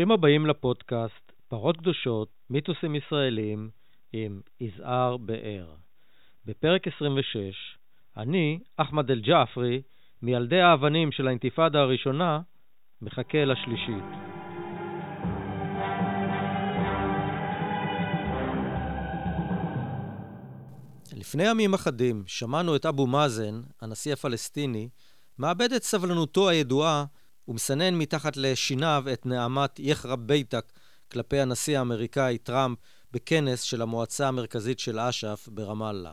ברוכים הבאים לפודקאסט פרות קדושות, מיתוסים ישראלים עם יזהר באר. בפרק 26, אני, אחמד אל-ג'עפרי, מילדי האבנים של האינתיפאדה הראשונה, מחכה לשלישית. לפני ימים אחדים שמענו את אבו מאזן, הנשיא הפלסטיני, מאבד את סבלנותו הידועה ומסנן מתחת לשיניו את נעמת יחרב ביתק כלפי הנשיא האמריקאי טראמפ בכנס של המועצה המרכזית של אש"ף ברמאללה.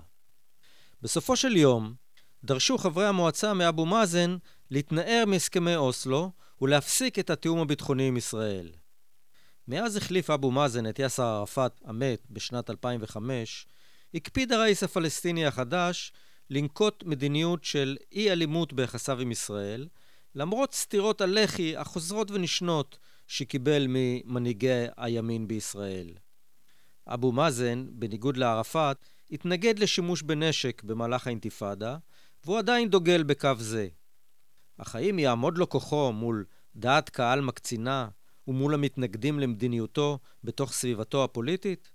בסופו של יום דרשו חברי המועצה מאבו מאזן להתנער מהסכמי אוסלו ולהפסיק את התיאום הביטחוני עם ישראל. מאז החליף אבו מאזן את יאסר ערפאת המת בשנת 2005, הקפיד הראיס הפלסטיני החדש לנקוט מדיניות של אי אלימות ביחסיו עם ישראל, למרות סתירות הלחי החוזרות ונשנות שקיבל ממנהיגי הימין בישראל. אבו מאזן, בניגוד לערפאת, התנגד לשימוש בנשק במהלך האינתיפאדה, והוא עדיין דוגל בקו זה. אך האם יעמוד לו כוחו מול דעת קהל מקצינה ומול המתנגדים למדיניותו בתוך סביבתו הפוליטית?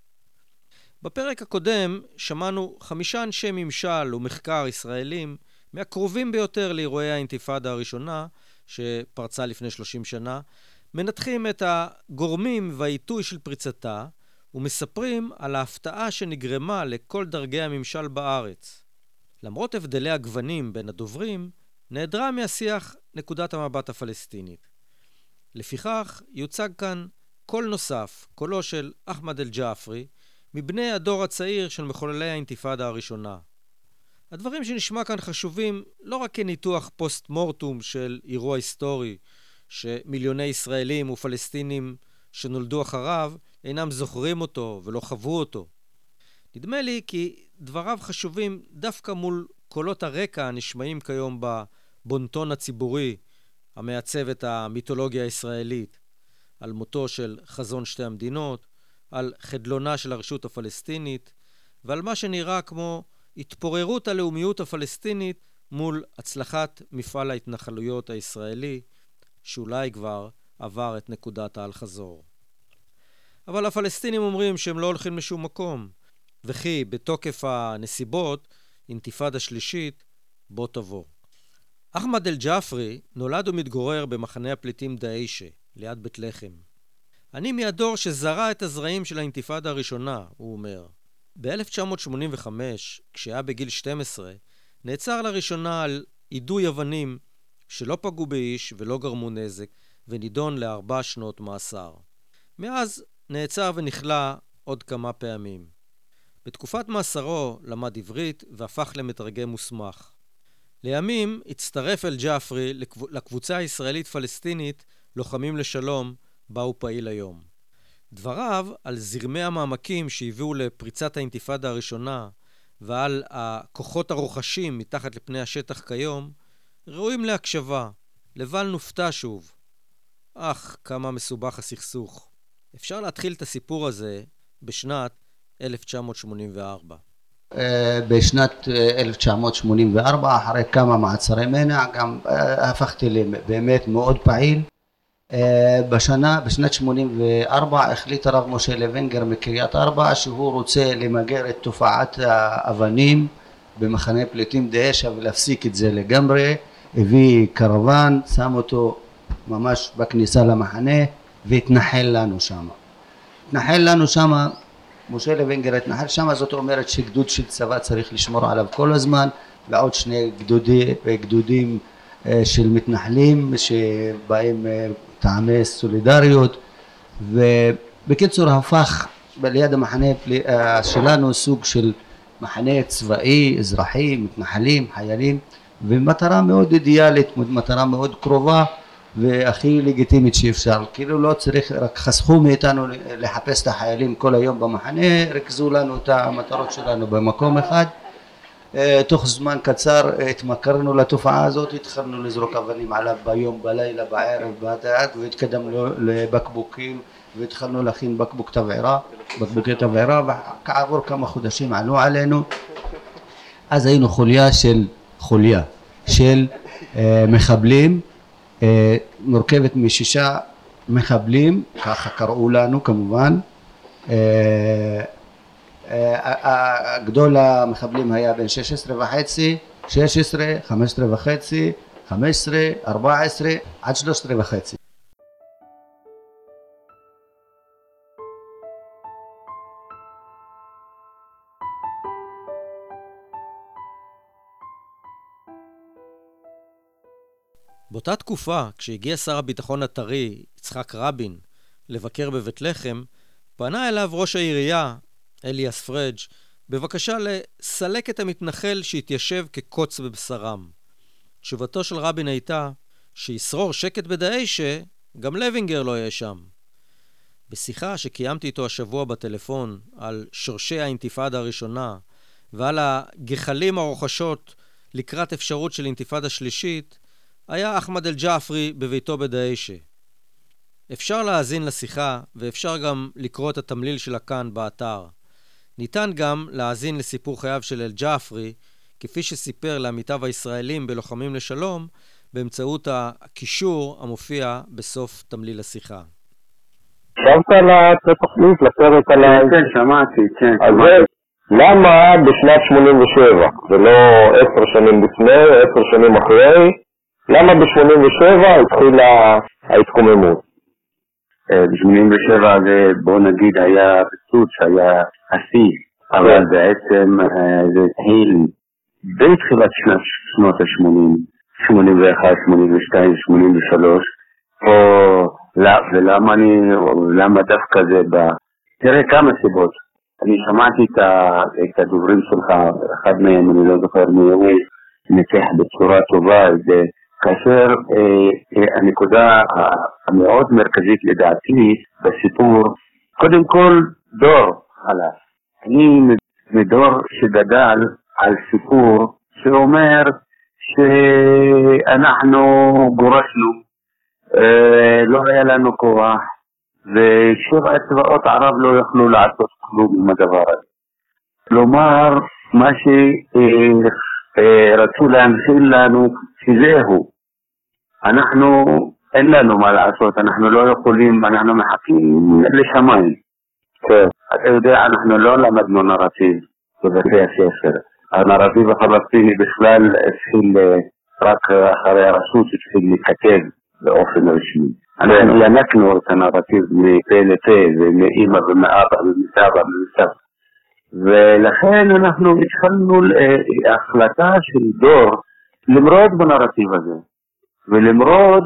בפרק הקודם שמענו חמישה אנשי ממשל ומחקר ישראלים מהקרובים ביותר לאירועי האינתיפאדה הראשונה, שפרצה לפני 30 שנה, מנתחים את הגורמים והעיתוי של פריצתה, ומספרים על ההפתעה שנגרמה לכל דרגי הממשל בארץ. למרות הבדלי הגוונים בין הדוברים, נעדרה מהשיח נקודת המבט הפלסטינית. לפיכך, יוצג כאן קול נוסף, קולו של אחמד אל-ג'עפרי, מבני הדור הצעיר של מחוללי האינתיפאדה הראשונה. הדברים שנשמע כאן חשובים לא רק כניתוח פוסט מורטום של אירוע היסטורי, שמיליוני ישראלים ופלסטינים שנולדו אחריו אינם זוכרים אותו ולא חוו אותו. נדמה לי כי דבריו חשובים דווקא מול קולות הרקע הנשמעים כיום בבונטון הציבורי המעצב את המיתולוגיה הישראלית, על מותו של חזון שתי המדינות, על חדלונה של הרשות הפלסטינית ועל מה שנראה כמו התפוררות הלאומיות הפלסטינית מול הצלחת מפעל ההתנחלויות הישראלי, שאולי כבר עבר את נקודת האל-חזור. אבל הפלסטינים אומרים שהם לא הולכים לשום מקום, וכי בתוקף הנסיבות, אינתיפאדה שלישית, בוא תבוא. אחמד אל-ג'עפרי נולד ומתגורר במחנה הפליטים דאעשה, ליד בית לחם. אני מהדור שזרע את הזרעים של האינתיפאדה הראשונה, הוא אומר. ב-1985, כשהיה בגיל 12, נעצר לראשונה על יידוי אבנים שלא פגעו באיש ולא גרמו נזק, ונידון לארבע שנות מאסר. מאז נעצר ונכלא עוד כמה פעמים. בתקופת מאסרו למד עברית והפך למתרגם מוסמך. לימים הצטרף אל ג'עפרי לקבוצה הישראלית-פלסטינית לוחמים לשלום, בה הוא פעיל היום. דבריו על זרמי המעמקים שהביאו לפריצת האינתיפאדה הראשונה ועל הכוחות הרוחשים מתחת לפני השטח כיום, ראויים להקשבה, לבל נופתע שוב. אך, כמה מסובך הסכסוך. אפשר להתחיל את הסיפור הזה בשנת 1984. אה, בשנת 1984, אה, אחרי כמה מעצרי מנע, גם אה, הפכתי לבאמת מאוד פעיל. בשנה, בשנת 84 החליט הרב משה לוינגר מקריית ארבע שהוא רוצה למגר את תופעת האבנים במחנה פליטים דאשה ולהפסיק את זה לגמרי. הביא קרוון שם אותו ממש בכניסה למחנה והתנחל לנו שם. התנחל לנו שם משה לוינגר התנחל שם זאת אומרת שגדוד של צבא צריך לשמור עליו כל הזמן ועוד שני גדודי, גדודים אה, של מתנחלים שבאים אה, טעמי סולידריות. ובקיצור הפך ליד המחנה אה, שלנו סוג של מחנה צבאי, אזרחי, מתנחלים, חיילים ומטרה מאוד אידיאלית, מטרה מאוד קרובה והכי לגיטימית שאפשר, כאילו לא צריך, רק חסכו מאיתנו לחפש את החיילים כל היום במחנה, ריכזו לנו את המטרות שלנו במקום אחד. אה, תוך זמן קצר התמכרנו לתופעה הזאת, התחלנו לזרוק אבנים עליו ביום, בלילה, בערב, בדעת והתקדמנו לבקבוקים והתחלנו להכין בקבוק תבערה, בקבוקי תבערה וכעבור כמה חודשים עלו עלינו. אז היינו חוליה של חוליה של אה, מחבלים אה, מורכבת משישה מחבלים, ככה קראו לנו כמובן, גדול המחבלים היה בן 16 וחצי, 16, 15 וחצי, 15, 14 עד 13 וחצי. באותה תקופה, כשהגיע שר הביטחון הטרי, יצחק רבין, לבקר בבית לחם, פנה אליו ראש העירייה, אליאס פריג', בבקשה לסלק את המתנחל שהתיישב כקוץ בבשרם. תשובתו של רבין הייתה שישרור שקט בדאעשה, גם לוינגר לא יהיה שם. בשיחה שקיימתי איתו השבוע בטלפון על שורשי האינתיפאדה הראשונה ועל הגחלים הרוחשות לקראת אפשרות של אינתיפאדה שלישית, היה אחמד אל-ג'עפרי בביתו בדאעשה. אפשר להאזין לשיחה ואפשר גם לקרוא את התמליל שלה כאן באתר. ניתן גם להאזין לסיפור חייו של אל-ג'עפרי, כפי שסיפר לעמיתיו הישראלים בלוחמים לשלום, באמצעות הקישור המופיע בסוף תמליל השיחה. הקשבת לתוכנית, לפרק על ה... כן, שמעתי, כן. אז למה בשנת 87, ולא עשר שנים לפני, עשר שנים אחרי, למה ב-87 התחילה ההתקוממות? אה, ב-87 זה בוא נגיד היה פיצוץ, היה השיא, אבל כן. בעצם אה, זה התחיל בתחילת שנות ה-80, 81, 82, 83, ולמה אני, למה דווקא זה ב... תראה כמה סיבות. אני שמעתי את הדוברים שלך, אחד מהם, אני לא זוכר מי הוא, ניצח בצורה טובה את. כאשר אה, אה, הנקודה המאוד מרכזית לדעתי בסיפור, קודם כל דור חלש. אני מדור שגדל על סיפור שאומר שאנחנו גורשנו, אה, לא היה לנו כוח, ושבע צבאות ערב לא יכלו לעשות כלום עם הדבר הזה. כלומר, מה שרצו להנחיל לנו, שזהו, אנחנו, אין לנו מה לעשות, אנחנו לא יכולים, אנחנו מחכים לשמיים. כן. אתה יודע, אנחנו לא למדנו נרטיב בבתי הספר. הנרטיב הפלסטיני בכלל התחיל אה, רק אחרי הרשות התחיל להתכתב באופן רשמי. אנחנו כן. ינקנו את הנרטיב מפה לפה ומאימא ומאבא ומסבא ומסבא. ולכן אנחנו התחלנו אה, החלטה של דור למרוד בנרטיב הזה. ולמרוד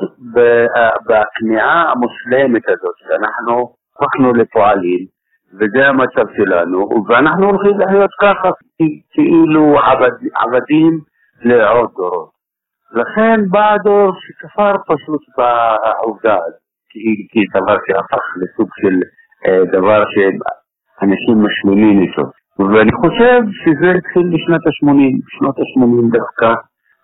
בכניעה המושלמת הזאת, שאנחנו הפכנו לפועלים, וזה המצב שלנו, ואנחנו הולכים לחיות ככה, כאילו עבד, עבדים לעוד דורות. לכן בא הדור שכפר פשוט בעובדה הזאת, כי, דבר שהפך לסוג של אה, דבר שאנשים משלימים איתו. ואני חושב שזה התחיל בשנת ה-80, בשנות ה-80 דווקא.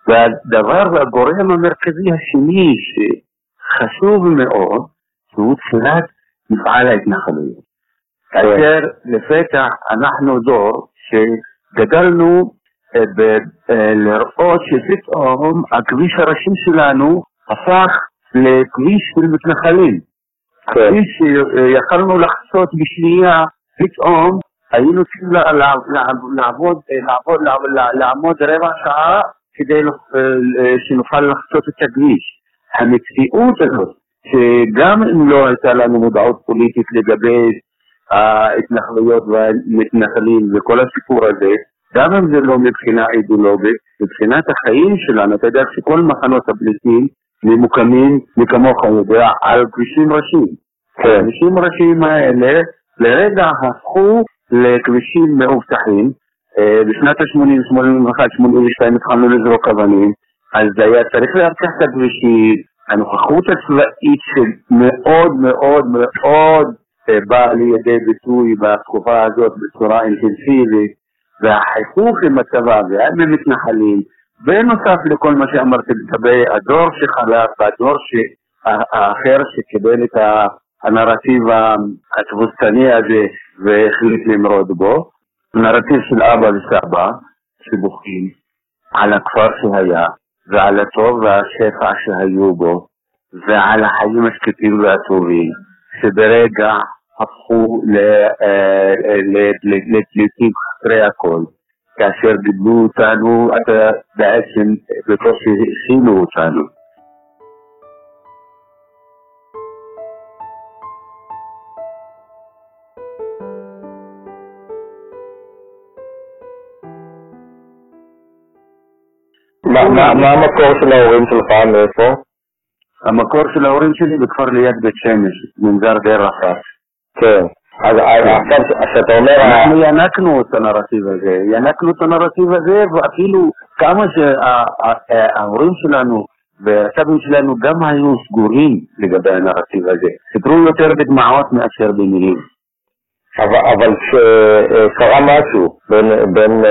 והדבר והגורם המרכזי השני שחשוב מאוד, שהוא תחילת מפעל ההתנחלויות. כאשר לפתע אנחנו דור שגדלנו אה, אה, לראות שפתאום הכביש הראשי שלנו הפך לכביש של מתנחלים. כן. כביש שיכלנו לחצות בשנייה, פתאום היינו צריכים לעבוד, לעמוד רבע שעה כדי אה, שנוכל לחצות את הכביש. המציאות הזאת, שגם אם לא הייתה לנו מודעות פוליטית לגבי ההתנחלויות והמתנחלים וכל הסיפור הזה, גם אם זה לא מבחינה אידיאולוגית, מבחינת החיים שלנו, אתה יודע שכל מחנות הפליטים ממוקמים, מי כמוך יודע, על כבישים ראשיים. כן. הכבישים הראשיים האלה לרגע הפכו לכבישים מאובטחים, אה, בשנת ה-80, 81, 82 התחלנו לזרוק אבנים, אז היה צריך לאבטח את הכבישים, הנוכחות הצבאית שמאוד מאוד מאוד אה, באה לידי ביטוי בתקופה הזאת בצורה אינטנסיבית, והחיכוך עם הצבא ועם המתנחלים, בנוסף לכל מה שאמרתי לגבי הדור שחלף והדור האחר שקיבל את הנרטיב התבוסתני הזה והחליט למרוד בו, נרטיב של אבא וסבא שבוכים על הכפר שהיה ועל הטוב והשפע שהיו בו ועל החיים השקטים והטובים, שברגע הפכו לפליטים חסרי הכל. כאשר גידלו אותנו, בעצם בקושי הכינו אותנו. מה המקור של ההורים שלך, מאיפה? המקור של ההורים שלי בכפר ליד בית שמש, מנזר די רחב. כן. אז עכשיו, כשאתה אומר... אנחנו ינקנו את הנרטיב הזה, ינקנו את הנרטיב הזה, ואפילו כמה שההורים שלנו והסבים שלנו גם היו סגורים לגבי הנרטיב הזה. סיפרו יותר בדמעות מאשר במילים. אבל כשקרה משהו בין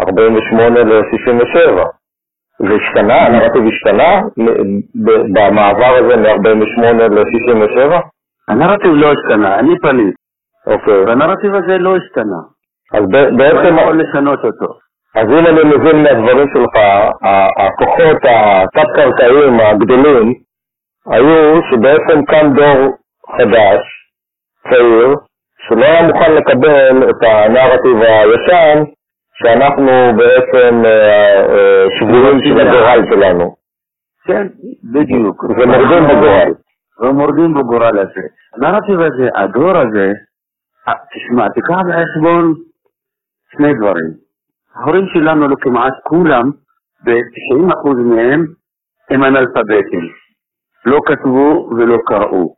48 ל-67, זה השתנה? הנרטיב השתנה במעבר הזה מ-48 ל-67? הנרטיב לא השתנה, אני פליט. אוקיי. והנרטיב הזה לא השתנה. אז בעצם... לא יכול לשנות אותו. אז אם אני מבין מהדברים שלך, הכוחות התת-קרקעיים הגדולים היו שבעצם קם דור חדש, צעיר, שלא היה מוכן לקבל את הנרטיב הישן, שאנחנו בעצם אה, אה, שבויים של הגורל שלנו. כן, בדיוק. ומורדים בגורל. ומורדים בגורל הזה. הנרטיב הזה, הדור הזה, תשמע, תיקח בחשבון שני דברים. ההורים שלנו, לא כמעט כולם, ב-90% מהם, הם אנאלפביתים. לא כתבו ולא קראו.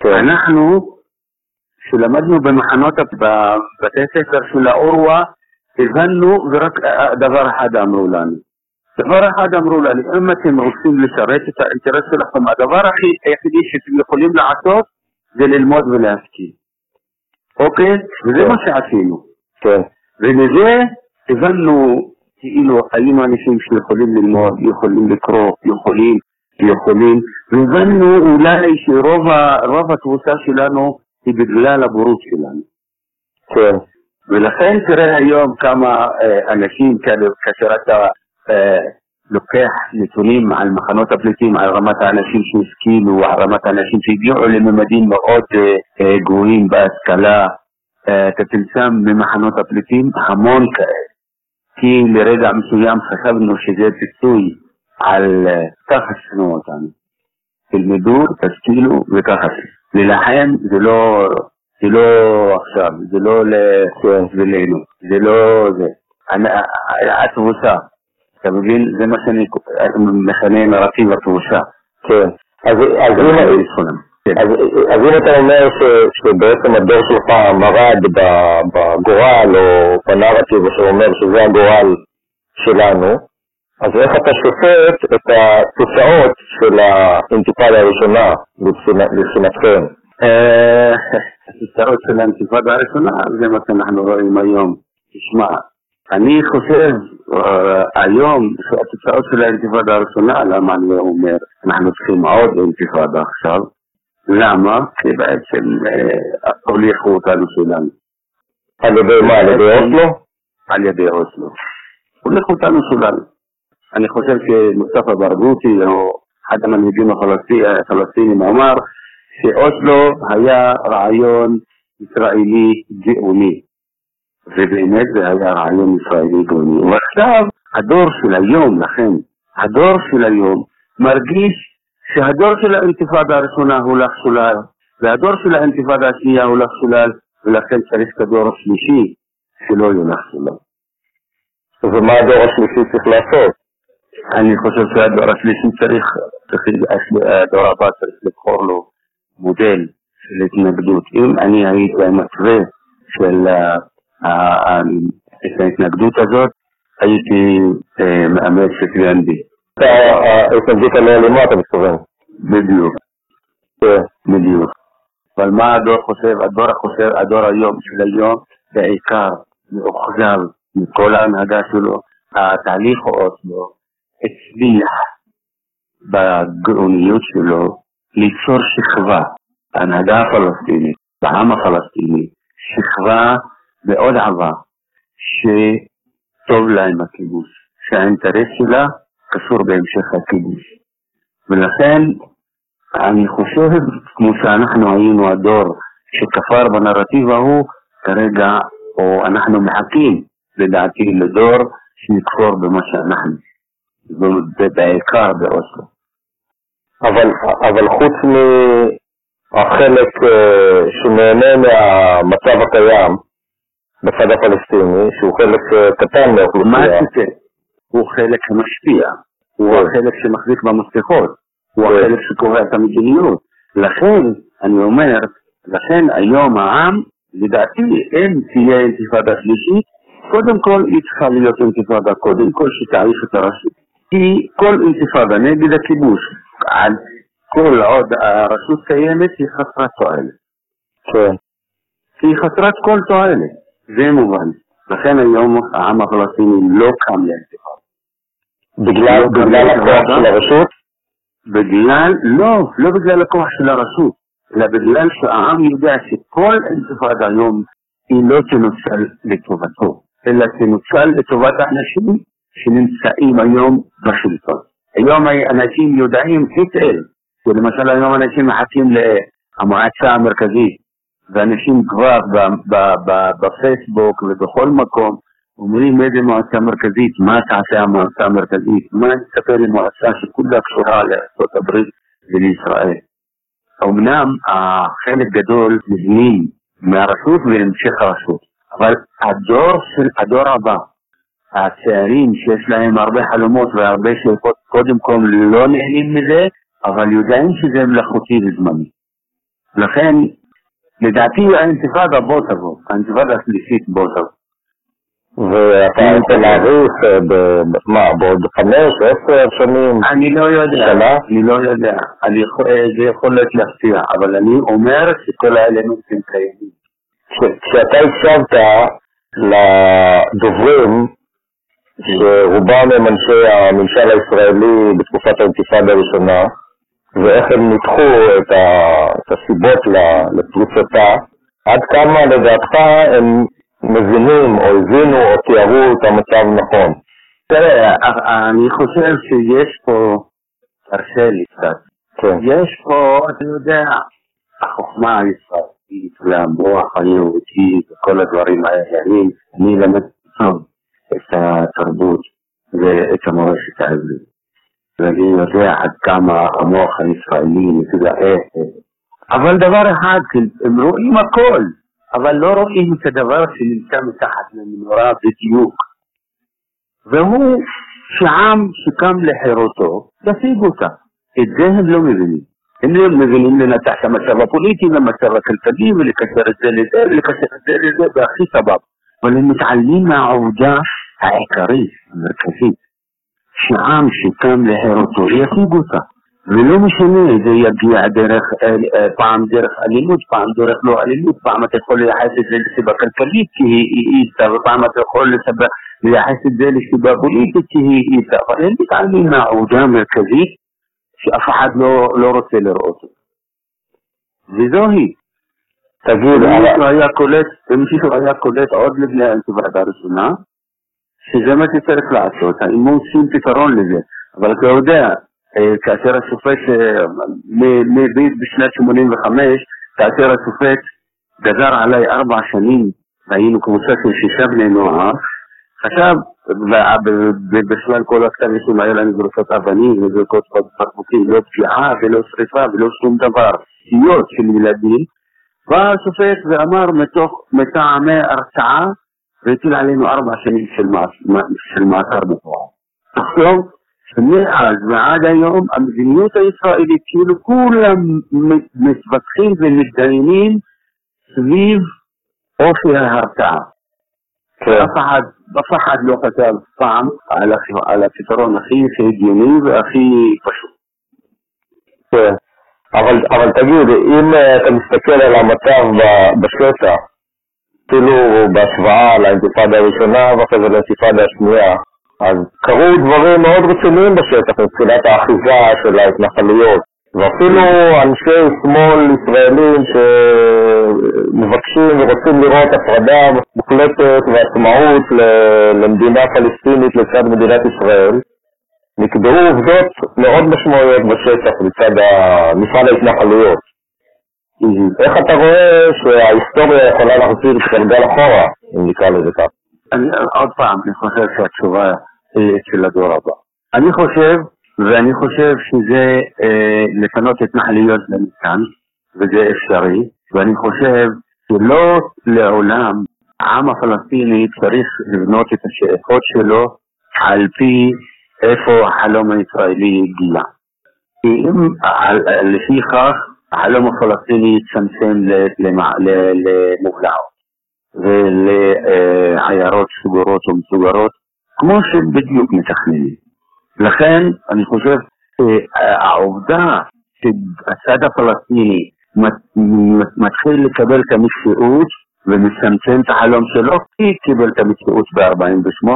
כן. אנחנו, שלמדנו במחנות, בבתי ספר של האורווה, הבנו ורק דבר אחד אמרו לנו. דבר אחד אמרו לנו, אם אתם רוצים לשרת את האינטרס שלכם, הדבר היחידי שאתם יכולים לעשות זה ללמוד ולהשכיל. אוקיי? וזה מה שעשינו. כן. ומזה הבנו, כאילו היינו אנשים שיכולים ללמוד, יכולים לקרוא, יכולים, יכולים, והבנו אולי שרוב התבוסה שלנו היא בגלל הבורות שלנו. כן. ולכן תראה היום כמה אה, אנשים כאשר אתה אה, לוקח נתונים על מחנות הפליטים, על רמת האנשים שהשכילו, על רמת האנשים שהגיעו לממדים מאוד אה, גבוהים בהשכלה, תמצא ממחנות הפליטים המון כאלה. כי לרגע מסוים חשבנו שזה פיצוי על ככה שנאו אותנו. תלמדו, תשכילו וככה. להילחם זה לא זה לא עכשיו, זה לא בשבילנו, זה לא זה. התבוסה, אתה מבין? זה מה שאני מכנה נרטיב התבוסה. כן. אז אם אתה אומר שבעצם הדור שלך מרד בגורל או בנרטיב שאומר שזה הגורל שלנו, אז איך אתה שופט את התוצאות של האינתיפאדה הראשונה מבחינתכם? אה, התוצאות של האינתיפאדה הראשונה זה מה שאנחנו רואים היום. תשמע, אני חושב אה, היום שהתוצאות של האינתיפאדה הראשונה, למה אני אומר, אנחנו צריכים עוד אינתיפאדה עכשיו. למה? כי בעצם אה, הוליכו אותנו שלנו. על ידי מה? על ידי אוסלו? על ידי אוסלו. הוליכו אותנו שולל. אני חושב שמוסטפא ברגותי, או אחד המנהיגים הפלסטינים, אמר שאוסלו היה רעיון ישראלי גאוני, ובאמת זה היה רעיון ישראלי גאוני. ועכשיו הדור של היום, לכן, הדור של היום מרגיש שהדור של האינתיפאדה הראשונה הולך שולל, והדור של האינתיפאדה השנייה הולך שולל, ולכן צריך את הדור השלישי שלא ילך שולל. ומה הדור השלישי צריך לעשות? אני חושב שהדור השלישי צריך, הדור הבא צריך לבחור לו מודל של התנגדות. אם אני הייתי המתווה של את ההתנגדות הזאת, הייתי מאמץ את גנדי. ההתנגדות הלא אלימה אתה מתכוון. בדיוק. כן. בדיוק. אבל מה הדור חושב? הדור החושב, הדור היום של היום, בעיקר מאוכזב מכל ההנהגה שלו, התהליך אוסלו הצליח בגאוניות שלו ליצור שכבה, ההנהגה הפלסטינית, בעם הפלסטיני, שכבה מאוד עבה, שטוב לה עם הכיבוש, שהאינטרס שלה קשור בהמשך הכיבוש. ולכן אני חושב, כמו שאנחנו היינו הדור שכפר בנרטיב ההוא, כרגע, או אנחנו מחכים, לדעתי, לדור שנכפור במה שאנחנו. ובעיקר באוסלו. אבל, אבל חוץ מהחלק uh, שנהנה מהמצב הקיים בצד הפלסטיני, שהוא חלק uh, קטן מהאוכלוסייה. מה זה? הוא חלק שמשפיע, הוא כן. החלק שמחזיק במפתחות, הוא כן. החלק שקובע את המדיניות. לכן, אני אומר, לכן היום העם, לדעתי, אם תהיה אינתיפאדה שלישית, קודם כל היא צריכה להיות אינתיפאדה קודם כל שתעריך את הרשות. כי כל אינתיפאדה נגד הכיבוש, על כל עוד הרשות קיימת, היא חסרת תועלת. כן. היא חסרת כל תועלת, זה מובן. לכן היום העם הפלסטיני לא קם לאינתיפאדה. בגלל, בגלל הכוח של הרשות? בגלל, לא, לא בגלל הכוח של הרשות, אלא בגלל שהעם יודע שכל אינתיפאדה היום היא לא תנוצל לטובתו, אלא תנוצל לטובת האנשים שנמצאים היום בשלטון. היום אנשים יודעים היטב, למשל היום אנשים מחכים למועצה המרכזית, ואנשים כבר בפייסבוק ובכל מקום אומרים איזה מועצה מרכזית, מה תעשה המועצה המרכזית, מה נספר עם מועצה שכולה קשורה לארה"ב ולישראל. אמנם חלק גדול מבנים מהרשות והמשך הרשות, אבל הדור של הדור הבא, הצעירים שיש להם הרבה חלומות והרבה שאיפות, קודם כל לא נהנים מזה, אבל יודעים שזה מלאכותי וזמני. לכן, לדעתי האינתיפאדה בוא תבוא, האינתיפאדה השלישית בוא תבוא. ואתה היית מעריך, מה, בעוד חמש, עשר שנים? אני לא יודע, אני לא יודע, זה יכול להיות להפתיע, אבל אני אומר שכל האלמנטים קיימים. כשאתה הקשבת לדוברים שרובם הם אנשי הממשל הישראלי בתקופת האינתיפאדה הראשונה, ואיך הם ניתחו את, הסיבות לפריצתה, עד כמה לדעתך הם מבינים או הבינו או תיארו את המצב נכון? תראה, אני חושב שיש פה, תרשה לי קצת, כן. יש פה, אתה יודע, החוכמה הישראלית והמוח היהודי וכל הדברים האלה, אני, אני למד טוב את התרבות ואת המורשת העברית. ואני יודע עד כמה המוח הישראלי מתגאה. אבל דבר אחד, הם רואים הכל, אבל לא רואים את הדבר שנמצא מתחת למנורה בדיוק. והוא שעם שקם לחירותו, ישיג אותה. את זה הם לא מבינים. הם לא מבינים לנתח את המצב הפוליטי למצב הכלכלי ולקשר את זה לזה ולקשר את זה העיקרית, המרכזית, שעם שקם לחירותו ישיג אותה. ולא משנה, זה יגיע דרך, פעם דרך אלימות, פעם דרך לא אלימות, פעם אתה יכול לייחס את זה לסיבה כלכלית כי היא איתה, ופעם אתה יכול לייחס את זה לסיבה פוליטית כי היא איתה, אבל אין מתעלמים מהעובדה המרכזית שאף אחד לא, לא רוצה לראות אותה. וזו היא. תגיד, אם מישהו היה קולט עוד לפני האינתיפאדה הראשונה, שזה מה שצריך לעשות, הוא עושים פתרון לזה, אבל אתה יודע, אה, כאשר השופט, אה, בשנת 85, כאשר השופט גזר עליי ארבע שנים, והיינו קבוצה של שישה בני נוער, חשב, ובכלל כל הכתב אישום היה לנו זרוקות אבנים וזרוקות בקבוקים, לא פגיעה ולא שריפה ולא שום דבר, סיוט של ילדים, בא השופט ואמר מתוך מטעמי הרתעה והטיל עלינו ארבע שנים של מאסר בפועל. תחשוב שמאז ועד היום המדיניות הישראלית, כאילו כולם מתווכחים ומתדיינים סביב אופי ההרתעה. כן. אף אחד, אף אחד לא חשב פעם על, על הפתרון הכי הגיוני והכי פשוט. כן, אבל, אבל תגיד, אם אה, אתה מסתכל על המצב בשטח, אפילו בהשוואה לאינתיפאדה הראשונה ואחרי זה לאינתיפאדה השנייה, אז קרו דברים מאוד רציניים בשטח מבחינת האחיזה של ההתנחלויות. ואפילו אנשי שמאל ישראלים שמבקשים ורוצים לראות הפרדה מוחלטת ועצמאות למדינה פלסטינית לצד מדינת ישראל, נקבעו עובדות מאוד משמעויות בשטח מצד מפעל ההתנחלויות. איך אתה רואה שההיסטוריה יכולה להחזיר את הגלגל אחורה, אם נקרא לזה כך? אני, עוד פעם, אני חושב שהתשובה היא של הדור הבא. אני חושב, ואני חושב שזה אה, לפנות התנחלויות במתקן, וזה אפשרי, ואני חושב שלא לעולם העם הפלסטיני צריך לבנות את השאיפות שלו על פי איפה החלום הישראלי הגיע. כי אם לפי כך החלום הפלסטיני יצמצם למובלעות ולעיירות סגורות ומסוגרות, כמו שבדיוק מתכננים. לכן אני חושב שהעובדה שהצד הפלסטיני מתחיל לקבל את המציאות ומצמצם את החלום שלו, כי קיבל את המציאות ב-48,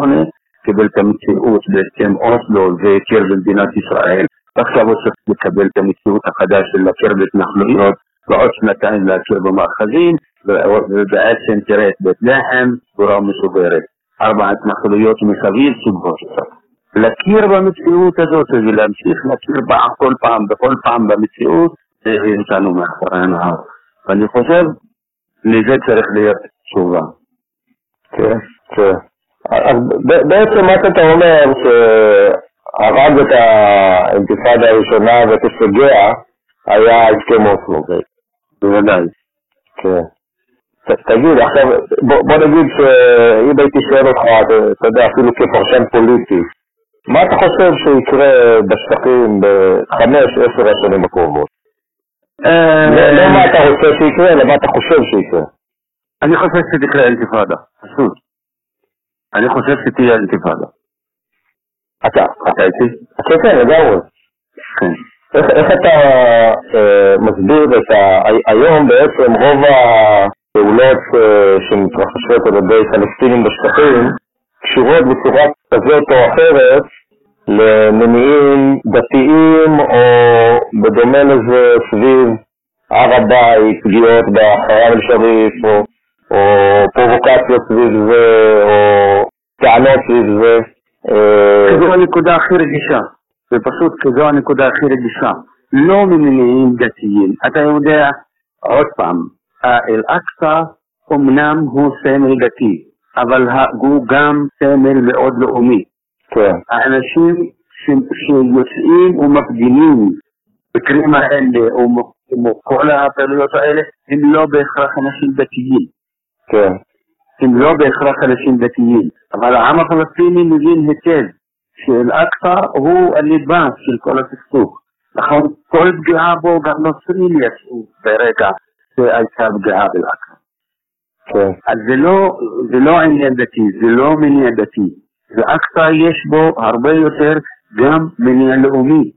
קיבל את המציאות בהסכם אוסלו והכיר במדינת ישראל, ועכשיו הוא צריך לקבל את המציאות החדש של להכיר בהתנחלויות, ועוד שנתיים להכיר במאחזים, ובעצם תראה את בית לחם, סגורה ומסוגרת. ארבע התנחלויות מסביב סוגרות. להכיר במציאות הזאת ולהמשיך להכיר בה כל פעם, בכל פעם במציאות, זה הביא אותנו מאחורי הנהר. ואני חושב, לזה צריך להיות תשובה. כן, כן. אז בעצם מה שאתה אומר, שהרג את האינתיפאדה הראשונה ואת הישגיה, היה הסכם אוסלו. בוודאי. כן. תגיד, עכשיו, בוא נגיד שאם הייתי שואל אותך, אתה יודע, אפילו כפרשן פוליטי, מה אתה חושב שיקרה בשטחים בחמש, עשר השנים הקרובות? אה, לא מה אתה רוצה שיקרה, אלא מה אתה חושב שיקרה. אני חושב שתקרה אינתיפאדה, פשוט. אני חושב שתהיה אינתיפאדה. אתה, אתה איתי? כן, כן, לגמרי. כן. איך אתה אה, מסביר את ה... היום בעצם רוב הפעולות אה, שמתרחשות על ידי פלסטינים בשטחים קשורות בצורה כזאת או אחרת למניעים דתיים או בדומה לזה סביב הר הבית, פגיעות בחרם אל-שריף או, או פרובוקציות סביב זה או טענות סביב זה. אה, זו הנקודה הכי רגישה, זה פשוט כזו הנקודה הכי רגישה, לא ממניעים דתיים. אתה יודע, עוד פעם, אל-אקצא אמנם הוא סמל דתי, אבל הוא גם סמל מאוד לאומי. כן. האנשים שיוצאים ומפגינים במקרים האלה, או כל הפעילויות האלה, הם לא בהכרח אנשים דתיים. כן. הם לא בהכרח אנשים דתיים, אבל העם הפלסטיני מבין היטב שאל-אקצא הוא הליבה של כל הסכסוך. נכון, כל פגיעה בו גם נוצרים יצאו ברגע שהייתה פגיעה באל-אקצא. כן. אז זה לא, זה לא עניין דתי, זה לא מניע דתי. ואקצא יש בו הרבה יותר גם מניע לאומי.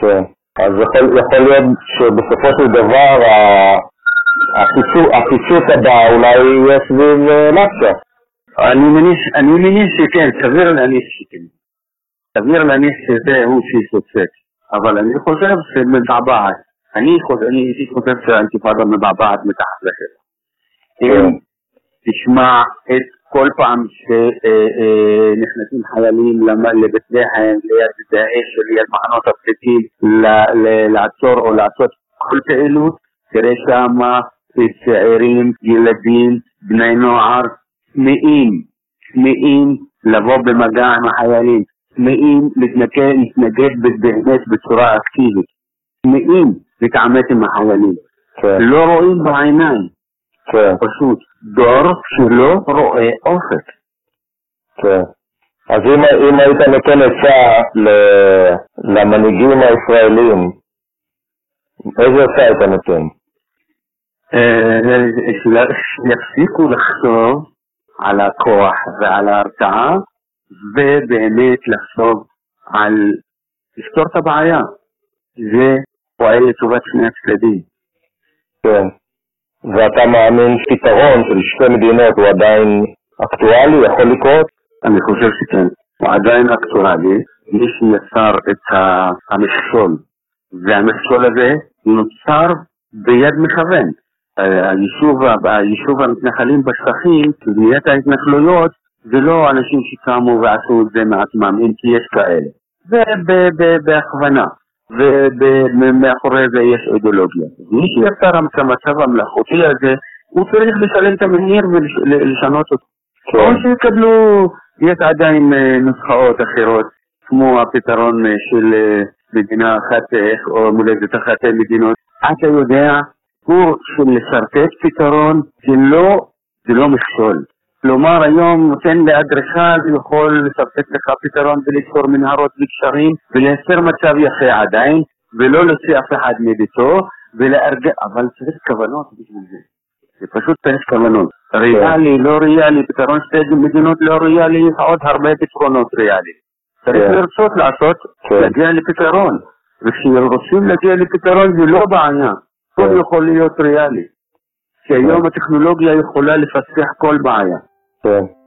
כן, אז יכול, יכול להיות שבסופו של דבר הפיצוץ הבא אולי יהיה סביב נאצה. אה, אני מניח שכן, סביר להניח שכן. סביר להניח שזה הוא שיסוצץ. אבל אני חושב שמבעבעת. אני אישית חושב שהאינתיפאדה מבעבעת מתחת לשטח. אם כן. תשמע את כל פעם שנכנסים חיילים לבית לחם, ליד דאעש ליד מחנות הפליטים, לעצור או לעשות כל פעילות, תראה שמה צעירים, ילדים, בני נוער, צמאים, צמאים לבוא במגע עם החיילים, צמאים להתנגד באמת בצורה אקטיבית, צמאים להתעמת עם החיילים, כן. לא רואים בעיניים. כן. פשוט דור שלא רואה אופק. כן. אז אם, אם היית נותן עצה למנהיגים הישראלים, איזה עצה היית נותן? שיפסיקו לחשוב על הכוח ועל ההרתעה, ובאמת לחשוב על לפתור את הבעיה. זה פועל לטובת שני הצדדים. כן. ואתה מאמין שפתרון של שתי מדינות הוא עדיין אקטואלי, יכול לקרות? אני חושב שכן, הוא עדיין אקטואלי. מי שיצר את המכשול, והמכשול הזה נוצר ביד מכוון. היישוב, היישוב המתנחלים בשטחים, בניית ההתנחלויות, זה לא אנשים שקמו ועשו את זה מעצמם, אם כי יש כאלה. ובהכוונה, ומאחורי זה יש אידיאולוגיה. מי שיצר את המצב המלאכותי הזה, הוא צריך לשלם את המחיר ולשנות אותו. כן. או שיקבלו, יש עדיין אה, נוסחאות אחרות, כמו הפתרון אה, של אה, מדינה אחת או מולדת אחת מדינות. אתה יודע, הוא של לשרטט פתרון זה לא, זה לא מכשול. כלומר היום נותן לאדריכל, יכול לשרטט לך פתרון ולקשור מנהרות וגשרים ולייצר מצב יפה עדיין, ולא להוציא אף אחד מביתו, ולארגן, אבל צריך כוונות בשביל זה. זה פשוט צריך כוונות. ריאלי, לא ריאלי, פתרון שתי מדינות לא ריאלי, יש עוד הרבה פתרונות ריאלי. צריך כן. לרצות לעשות, כן. להגיע לפתרון. וכשרוצים להגיע לפתרון זה לא בעיה, הכל כן. יכול להיות ריאלי. כי היום הטכנולוגיה יכולה לפסח כל בעיה. כן.